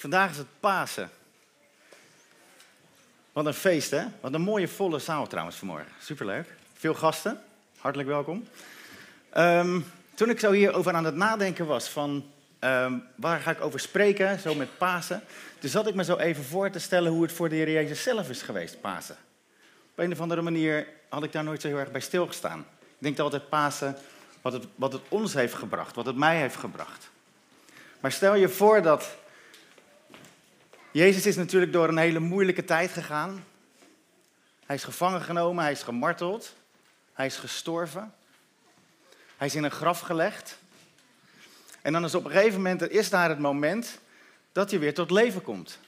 Vandaag is het Pasen. Wat een feest, hè? Wat een mooie volle zaal trouwens vanmorgen. Superleuk. Veel gasten. Hartelijk welkom. Ehm, toen ik zo hierover aan het nadenken was van ehm, waar ga ik over spreken, zo met Pasen, toen zat ik me zo even voor te stellen hoe het voor de Heer Jezus zelf is geweest, Pasen. Op een of andere manier had ik daar nooit zo heel erg bij stilgestaan. Ik denk altijd Pasen, wat het, wat het ons heeft gebracht, wat het mij heeft gebracht. Maar stel je voor dat Jezus is natuurlijk door een hele moeilijke tijd gegaan. Hij is gevangen genomen, hij is gemarteld, hij is gestorven. Hij is in een graf gelegd. En dan is op een gegeven moment, er is daar het moment dat hij weer tot leven komt.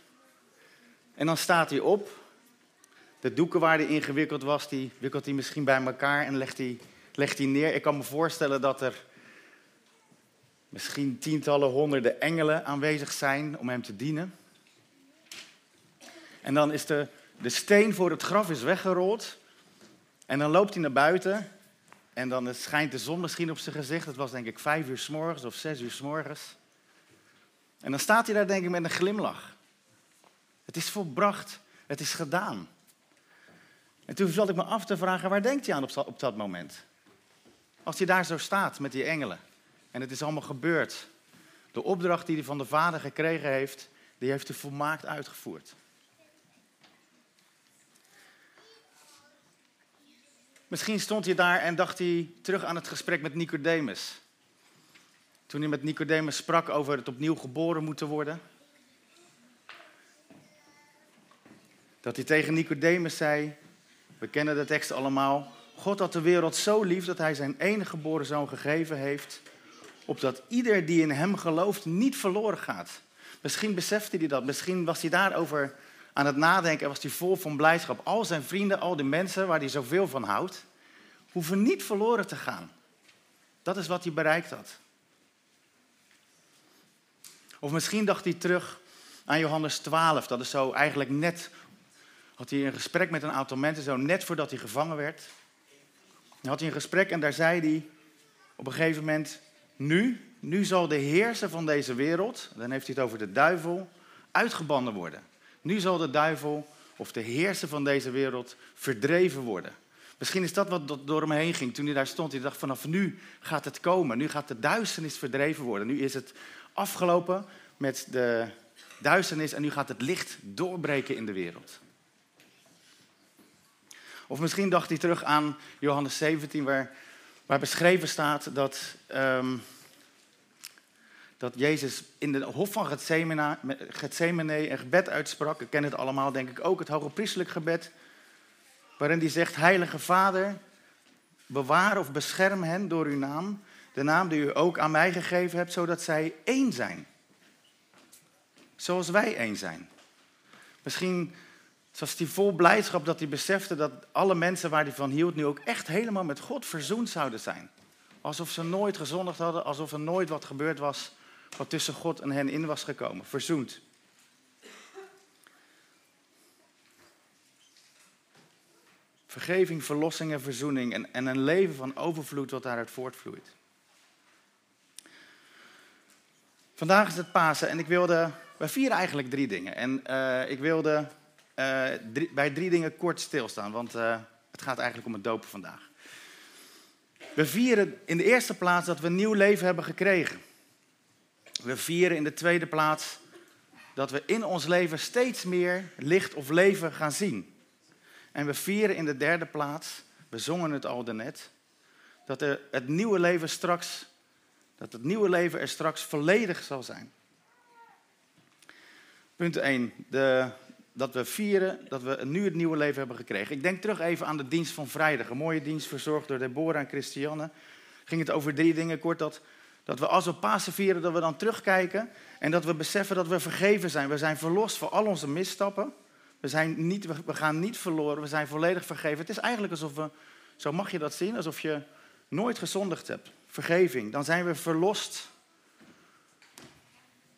En dan staat hij op. De doeken waar hij ingewikkeld was, die wikkelt hij misschien bij elkaar en legt hij, legt hij neer. Ik kan me voorstellen dat er misschien tientallen, honderden engelen aanwezig zijn om hem te dienen. En dan is de, de steen voor het graf is weggerold. En dan loopt hij naar buiten. En dan schijnt de zon misschien op zijn gezicht. Het was denk ik vijf uur s morgens of zes uur s morgens. En dan staat hij daar denk ik met een glimlach. Het is volbracht. Het is gedaan. En toen zat ik me af te vragen, waar denkt hij aan op, op dat moment? Als hij daar zo staat met die engelen. En het is allemaal gebeurd. De opdracht die hij van de Vader gekregen heeft, die heeft hij volmaakt uitgevoerd. Misschien stond hij daar en dacht hij terug aan het gesprek met Nicodemus. Toen hij met Nicodemus sprak over het opnieuw geboren moeten worden. Dat hij tegen Nicodemus zei, we kennen de tekst allemaal, God had de wereld zo lief dat hij zijn enige geboren zoon gegeven heeft, opdat ieder die in hem gelooft niet verloren gaat. Misschien besefte hij dat, misschien was hij daarover aan het nadenken was hij vol van blijdschap. Al zijn vrienden, al de mensen waar hij zoveel van houdt, hoeven niet verloren te gaan. Dat is wat hij bereikt had. Of misschien dacht hij terug aan Johannes 12. Dat is zo eigenlijk net, had hij een gesprek met een aantal mensen, zo net voordat hij gevangen werd. Dan had hij een gesprek en daar zei hij op een gegeven moment, nu, nu zal de heerser van deze wereld, dan heeft hij het over de duivel, uitgebannen worden. Nu zal de duivel of de heerser van deze wereld verdreven worden. Misschien is dat wat door hem heen ging toen hij daar stond. Hij dacht vanaf nu gaat het komen. Nu gaat de duisternis verdreven worden. Nu is het afgelopen met de duisternis en nu gaat het licht doorbreken in de wereld. Of misschien dacht hij terug aan Johannes 17, waar, waar beschreven staat dat, um, dat Jezus in de hof van Gethsemane een gebed uitsprak. Ik ken het allemaal, denk ik ook, het hoge priestelijk gebed. Waarin hij zegt, Heilige Vader, bewaar of bescherm hen door uw naam. De naam die u ook aan mij gegeven hebt, zodat zij één zijn. Zoals wij één zijn. Misschien was hij vol blijdschap dat hij besefte dat alle mensen waar hij van hield nu ook echt helemaal met God verzoend zouden zijn. Alsof ze nooit gezondigd hadden, alsof er nooit wat gebeurd was wat tussen God en hen in was gekomen. Verzoend. Vergeving, verlossing en verzoening en, en een leven van overvloed wat daaruit voortvloeit. Vandaag is het Pasen en ik wilde, we vieren eigenlijk drie dingen. En uh, ik wilde drie, bij drie dingen kort stilstaan, want uh, het gaat eigenlijk om het dopen vandaag. We vieren in de eerste plaats dat we een nieuw leven hebben gekregen. We vieren in de tweede plaats dat we in ons leven steeds meer licht of leven gaan zien. En we vieren in de derde plaats, we zongen het al daarnet, dat het nieuwe leven straks, dat het nieuwe leven er straks volledig zal zijn. Punt 1, de, dat we vieren dat we nu het nieuwe leven hebben gekregen. Ik denk terug even aan de dienst van vrijdag, een mooie dienst verzorgd door Deborah en Christiane. Ging het over drie dingen kort, dat, dat we als we Pasen vieren, dat we dan terugkijken en dat we beseffen dat we vergeven zijn. We zijn verlost voor al onze misstappen. We, zijn niet, we gaan niet verloren, we zijn volledig vergeven. Het is eigenlijk alsof we, zo mag je dat zien, alsof je nooit gezondigd hebt. Vergeving, dan zijn we verlost.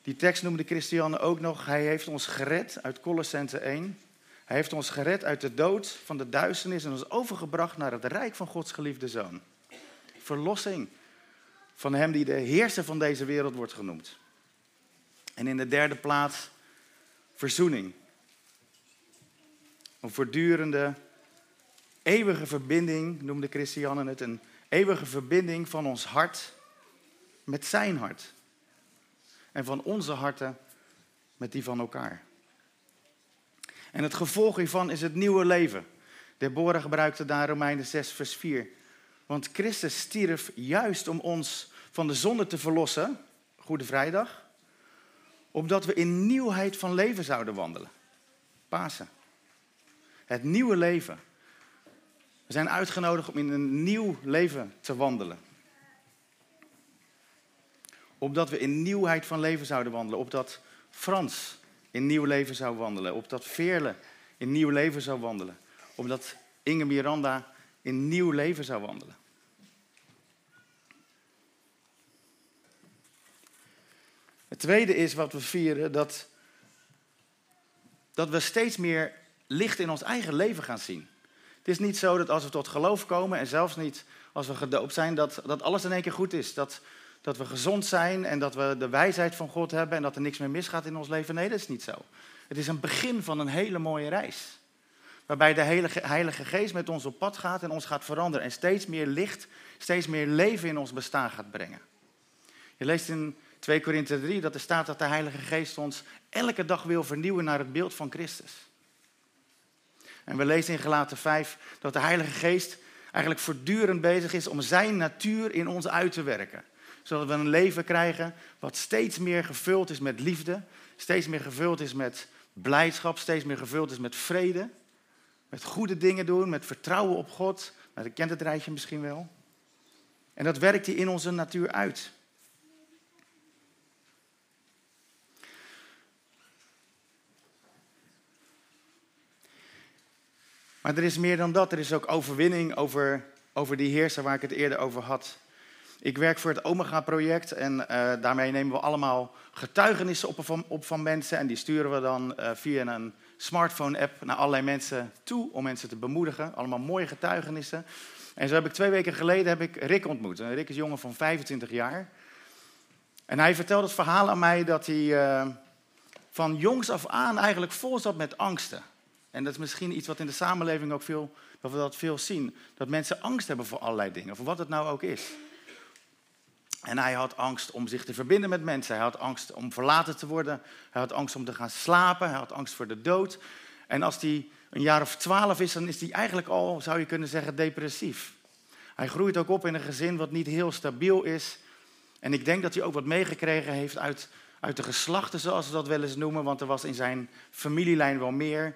Die tekst noemde Christiane ook nog, hij heeft ons gered uit Colossense 1. Hij heeft ons gered uit de dood van de duisternis en ons overgebracht naar het rijk van Gods geliefde zoon. Verlossing van hem die de heerser van deze wereld wordt genoemd. En in de derde plaats verzoening. Een voortdurende, eeuwige verbinding, noemde Christiane het, een eeuwige verbinding van ons hart met zijn hart. En van onze harten met die van elkaar. En het gevolg hiervan is het nieuwe leven. Deborah gebruikte daar Romeinen 6, vers 4. Want Christus stierf juist om ons van de zonde te verlossen, Goede Vrijdag, opdat we in nieuwheid van leven zouden wandelen. Pasen. Het nieuwe leven. We zijn uitgenodigd om in een nieuw leven te wandelen. Opdat we in nieuwheid van leven zouden wandelen. Opdat Frans in nieuw leven zou wandelen. Opdat Veerle in nieuw leven zou wandelen. Opdat Inge Miranda in nieuw leven zou wandelen. Het tweede is wat we vieren, dat, dat we steeds meer licht in ons eigen leven gaan zien. Het is niet zo dat als we tot geloof komen en zelfs niet als we gedoopt zijn, dat, dat alles in één keer goed is. Dat, dat we gezond zijn en dat we de wijsheid van God hebben en dat er niks meer misgaat in ons leven. Nee, dat is niet zo. Het is een begin van een hele mooie reis. Waarbij de Heilige Geest met ons op pad gaat en ons gaat veranderen. En steeds meer licht, steeds meer leven in ons bestaan gaat brengen. Je leest in 2 Korinthe 3 dat er staat dat de Heilige Geest ons elke dag wil vernieuwen naar het beeld van Christus. En we lezen in Gelaten 5 dat de Heilige Geest eigenlijk voortdurend bezig is om zijn natuur in ons uit te werken. Zodat we een leven krijgen wat steeds meer gevuld is met liefde, steeds meer gevuld is met blijdschap, steeds meer gevuld is met vrede, met goede dingen doen, met vertrouwen op God. Nou, dat kent het rijtje misschien wel. En dat werkt hij in onze natuur uit. Maar er is meer dan dat. Er is ook overwinning over, over die heerser waar ik het eerder over had. Ik werk voor het Omega-project en uh, daarmee nemen we allemaal getuigenissen op van, op van mensen. En die sturen we dan uh, via een smartphone-app naar allerlei mensen toe om mensen te bemoedigen. Allemaal mooie getuigenissen. En zo heb ik twee weken geleden heb ik Rick ontmoet. En Rick is een jongen van 25 jaar. En hij vertelde het verhaal aan mij dat hij uh, van jongs af aan eigenlijk vol zat met angsten. En dat is misschien iets wat in de samenleving ook veel, dat we dat veel zien. Dat mensen angst hebben voor allerlei dingen, voor wat het nou ook is. En hij had angst om zich te verbinden met mensen. Hij had angst om verlaten te worden. Hij had angst om te gaan slapen. Hij had angst voor de dood. En als hij een jaar of twaalf is, dan is hij eigenlijk al, zou je kunnen zeggen, depressief. Hij groeit ook op in een gezin wat niet heel stabiel is. En ik denk dat hij ook wat meegekregen heeft uit, uit de geslachten, zoals ze dat wel eens noemen. Want er was in zijn familielijn wel meer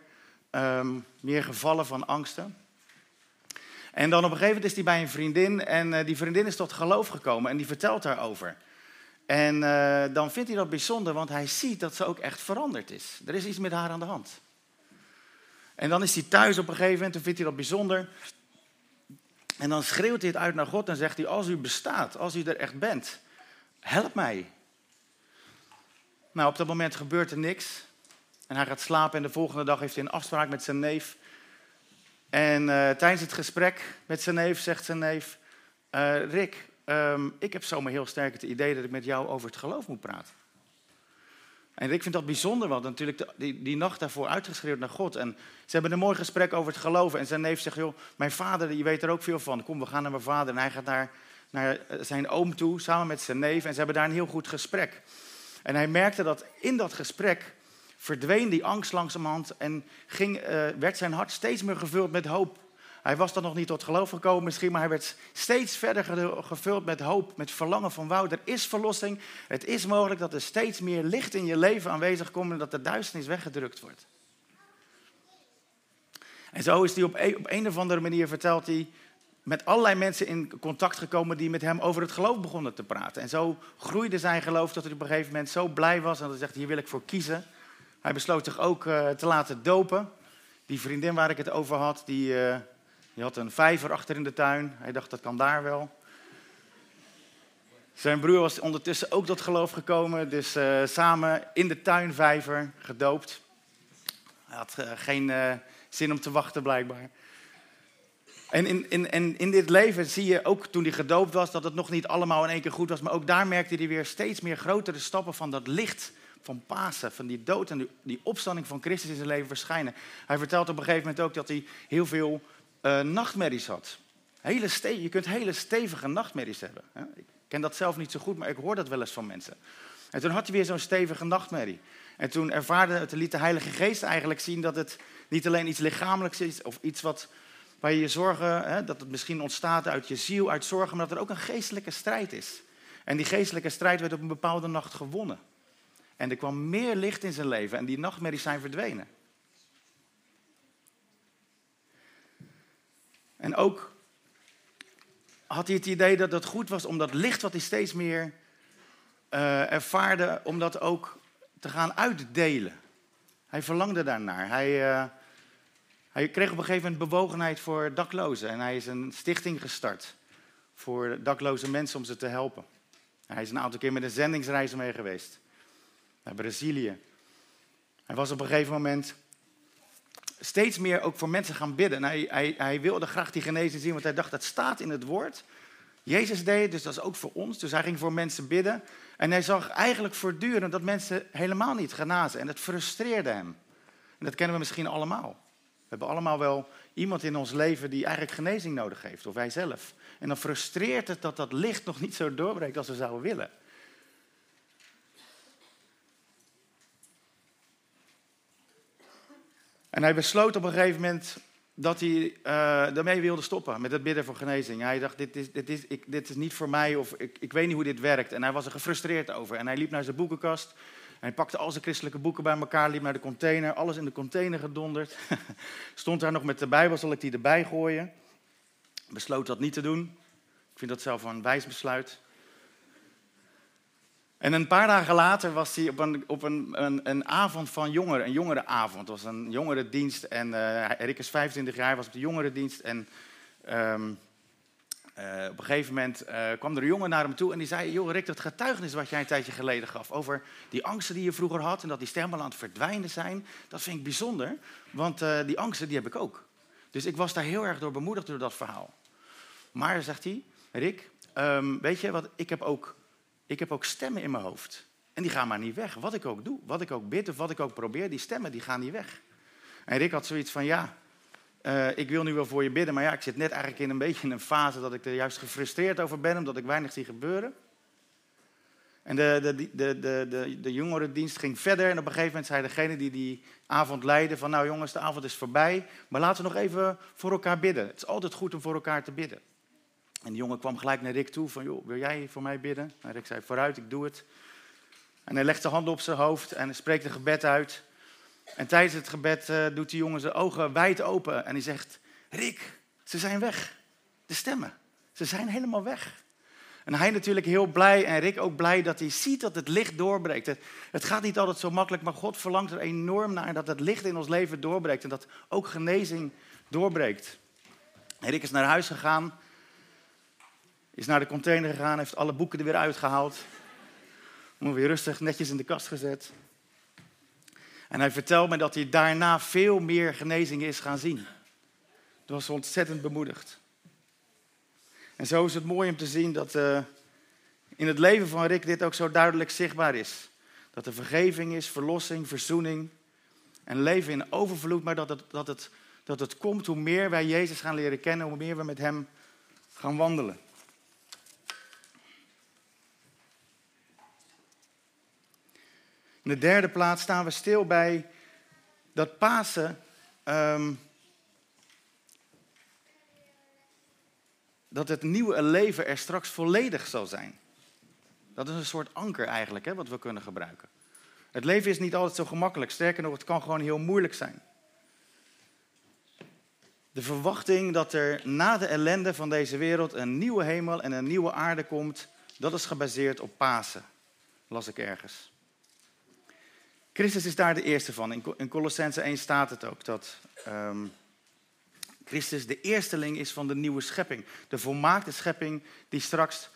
um, meer gevallen van angsten. En dan op een gegeven moment is hij bij een vriendin en uh, die vriendin is tot geloof gekomen en die vertelt daarover. En uh, dan vindt hij dat bijzonder, want hij ziet dat ze ook echt veranderd is. Er is iets met haar aan de hand. En dan is hij thuis op een gegeven moment en vindt hij dat bijzonder. En dan schreeuwt hij het uit naar God en zegt hij, als u bestaat, als u er echt bent, help mij. Nou, op dat moment gebeurt er niks. En hij gaat slapen en de volgende dag heeft hij een afspraak met zijn neef. En uh, tijdens het gesprek met zijn neef zegt zijn neef... Uh, Rick, um, ik heb zomaar heel sterk het idee dat ik met jou over het geloof moet praten. En Rick vindt dat bijzonder, want natuurlijk die, die nacht daarvoor uitgeschreeuwd naar God. En ze hebben een mooi gesprek over het geloven. En zijn neef zegt, joh, mijn vader, je weet er ook veel van. Kom, we gaan naar mijn vader. En hij gaat naar, naar eh, zijn oom toe, samen met zijn neef. En ze hebben daar een heel goed gesprek. En hij merkte dat in dat gesprek verdween die angst langzamerhand en ging, uh, werd zijn hart steeds meer gevuld met hoop. Hij was dan nog niet tot geloof gekomen misschien, maar hij werd steeds verder gevuld met hoop, met verlangen van wauw, er is verlossing. Het is mogelijk dat er steeds meer licht in je leven aanwezig komt en dat de duisternis weggedrukt wordt. En zo is hij op een, op een of andere manier, vertelt hij, met allerlei mensen in contact gekomen die met hem over het geloof begonnen te praten. En zo groeide zijn geloof dat hij op een gegeven moment zo blij was en dat hij zegt, hier wil ik voor kiezen. Hij besloot zich ook uh, te laten dopen. Die vriendin waar ik het over had, die, uh, die had een vijver achter in de tuin. Hij dacht, dat kan daar wel. Zijn broer was ondertussen ook tot geloof gekomen, dus uh, samen in de tuinvijver gedoopt. Hij had geen zin om te wachten, blijkbaar. En in, in, in, in dit leven zie je ook toen hij gedoopt was dat het nog niet allemaal in één keer goed was. Maar ook daar merkte hij weer steeds meer grotere stappen van dat licht van Pasen, van die dood en die, opstanding van Christus in zijn leven verschijnen. Hij vertelt op een gegeven moment ook dat hij heel veel uh, nachtmerries had. Hele je kunt hele stevige nachtmerries hebben. Hè? Ik ken dat zelf niet zo goed, maar ik hoor dat wel eens van mensen. En toen had hij weer zo'n stevige nachtmerrie. En toen ervaarde het, liet de Heilige Geest eigenlijk zien dat het niet alleen iets lichamelijks is of iets wat waar je je zorgen, hè, dat het misschien ontstaat uit je ziel, uit zorgen, maar dat er ook een geestelijke strijd is. En die geestelijke strijd werd op een bepaalde nacht gewonnen. En er kwam meer licht in zijn leven en die nachtmerries zijn verdwenen. En ook had hij het idee dat het goed was om dat licht wat hij steeds meer uh, ervaarde, om dat ook te gaan uitdelen. Hij verlangde daarnaar. Hij, uh, hij kreeg op een gegeven moment bewogenheid voor daklozen en hij is een stichting gestart voor dakloze mensen om ze te helpen. Hij is een aantal keer met een zendingsreis mee geweest naar Brazilië. Hij was op een gegeven moment steeds meer ook voor mensen gaan bidden. Hij, hij, hij, wilde graag die genezing zien, want hij dacht dat staat in het woord. Jezus deed dus dat is ook voor ons. Dus hij ging voor mensen bidden. En hij zag eigenlijk voortdurend dat mensen helemaal niet genazen. En dat frustreerde hem. En dat kennen we misschien allemaal. We hebben allemaal wel iemand in ons leven die eigenlijk genezing nodig heeft, of wij zelf. En dan frustreert het dat dat licht nog niet zo doorbreekt als we zouden willen. En hij besloot op een gegeven moment dat hij uh, daarmee wilde stoppen met het bidden voor genezing. Hij dacht, dit is, dit is, ik, dit is niet voor mij of ik, ik weet niet hoe dit werkt. En hij was er gefrustreerd over. En hij liep naar zijn boekenkast. Hij pakte al zijn christelijke boeken bij elkaar, liep naar de container. Alles in de container gedonderd. Stond daar nog met de Bijbel, zal ik die erbij gooien. Besloot dat niet te doen. Ik vind dat zelf een wijs besluit. En een paar dagen later was hij op een, op een, een, avond van jongeren, een jongerenavond. Het was een jongerendienst en uh, Rick is 25 jaar, was op de jongerendienst. En um, uh, op een gegeven moment uh, kwam er een jongen naar hem toe en die zei... joh Rick, dat getuigenis wat jij een tijdje geleden gaf... over die angsten die je vroeger had en dat die stemmen aan het verdwijnen zijn... dat vind ik bijzonder, want die angsten die heb ik ook. Dus ik was daar heel erg door bemoedigd door dat verhaal. Maar, zegt hij, Rick, um, weet je wat, ik heb ook ik heb ook stemmen in mijn hoofd. En die gaan maar niet weg. Wat ik ook doe, wat ik ook bid of wat ik ook probeer, die stemmen die gaan niet weg. En Rick had zoiets van, ja, uh, ik wil nu wel voor je bidden, maar ja, ik zit net eigenlijk in een beetje in een fase dat ik er juist gefrustreerd over ben, omdat ik weinig zie gebeuren. En de, de, de, de, de, de jongerendienst ging verder en op een gegeven moment zei degene die die avond leidde van, nou jongens, de avond is voorbij, maar laten we nog even voor elkaar bidden. Het is altijd goed om voor elkaar te bidden. En de jongen kwam gelijk naar Rick toe van, joh, wil jij voor mij bidden? En Rick zei, vooruit, ik doe het. En hij legt de handen op zijn hoofd en spreekt een gebed uit. En tijdens het gebed uh, doet die jongen zijn ogen wijd open en hij zegt, Rick, ze zijn weg. De stemmen, ze zijn helemaal weg. En hij natuurlijk heel blij en Rick ook blij dat hij ziet dat het licht doorbreekt. Het, het, gaat niet altijd zo makkelijk, maar God verlangt er enorm naar dat het licht in ons leven doorbreekt en dat ook genezing doorbreekt. En Rick is naar huis gegaan is naar de container gegaan, heeft alle boeken er weer uitgehaald. Om weer rustig netjes in de kast gezet. En hij vertelt me dat hij daarna veel meer genezingen is gaan zien. Dat was ontzettend bemoedigd. En zo is het mooi om te zien dat uh, in het leven van Rick dit ook zo duidelijk zichtbaar is. Dat er vergeving is, verlossing, verzoening en leven in overvloed, maar dat het, dat, het, dat het komt hoe meer wij Jezus gaan leren kennen, hoe meer we met Hem gaan wandelen. In de derde plaats staan we stil bij dat Pasen. Um, dat het nieuwe leven er straks volledig zal zijn. Dat is een soort anker eigenlijk, hè, wat we kunnen gebruiken. Het leven is niet altijd zo gemakkelijk. Sterker nog, het kan gewoon heel moeilijk zijn. De verwachting dat er na de ellende van deze wereld een nieuwe hemel en een nieuwe aarde komt, dat is gebaseerd op Pasen, las ik ergens. Christus is daar de eerste van. In Colossense 1 staat het ook dat um, Christus de eersteling is van de nieuwe schepping. De volmaakte schepping die straks,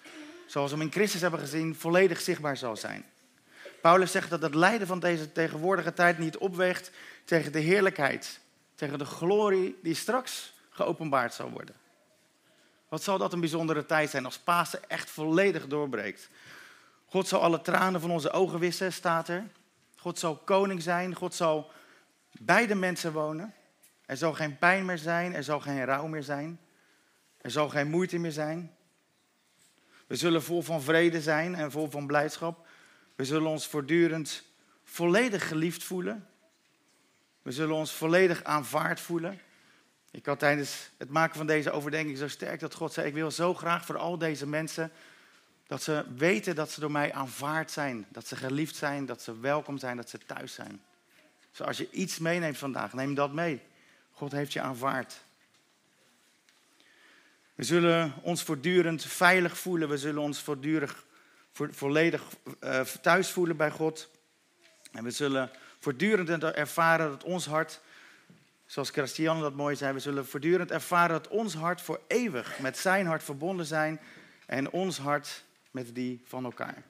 zoals we hem in Christus hebben gezien, volledig zichtbaar zal zijn. Paulus zegt dat het lijden van deze tegenwoordige tijd niet opweegt tegen de heerlijkheid, tegen de glorie die straks geopenbaard zal worden. Wat zal dat een bijzondere tijd zijn als Pasen echt volledig doorbreekt. God zal alle tranen van onze ogen wissen, staat er. God zal koning zijn. God zal bij de mensen wonen. Er zal geen pijn meer zijn. Er zal geen rouw meer zijn. Er zal geen moeite meer zijn. We zullen vol van vrede zijn en vol van blijdschap. We zullen ons voortdurend volledig geliefd voelen. We zullen ons volledig aanvaard voelen. Ik had tijdens het maken van deze overdenking zo sterk dat God zei: Ik wil zo graag voor al deze mensen dat ze weten dat ze door mij aanvaard zijn. Dat ze geliefd zijn, dat ze welkom zijn, dat ze thuis zijn. Dus als je iets meeneemt vandaag, neem dat mee. God heeft je aanvaard. We zullen ons voortdurend veilig voelen. We zullen ons voortdurend volledig uh, thuis voelen bij God. En we zullen voortdurend ervaren dat ons hart, zoals Christian dat mooi zei, we zullen voortdurend ervaren dat ons hart voor eeuwig met zijn hart verbonden zijn en ons hart met die van elkaar.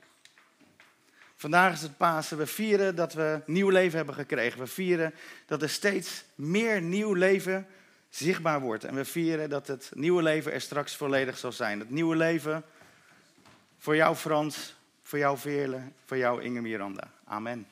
Vandaag is het Pasen. We vieren dat we nieuw leven hebben gekregen. We vieren dat er steeds meer nieuw leven zichtbaar wordt. En we vieren dat het nieuwe leven er straks volledig zal zijn. Het nieuwe leven voor jou Frans, voor jou Veerle, voor jou Inge Miranda. Amen.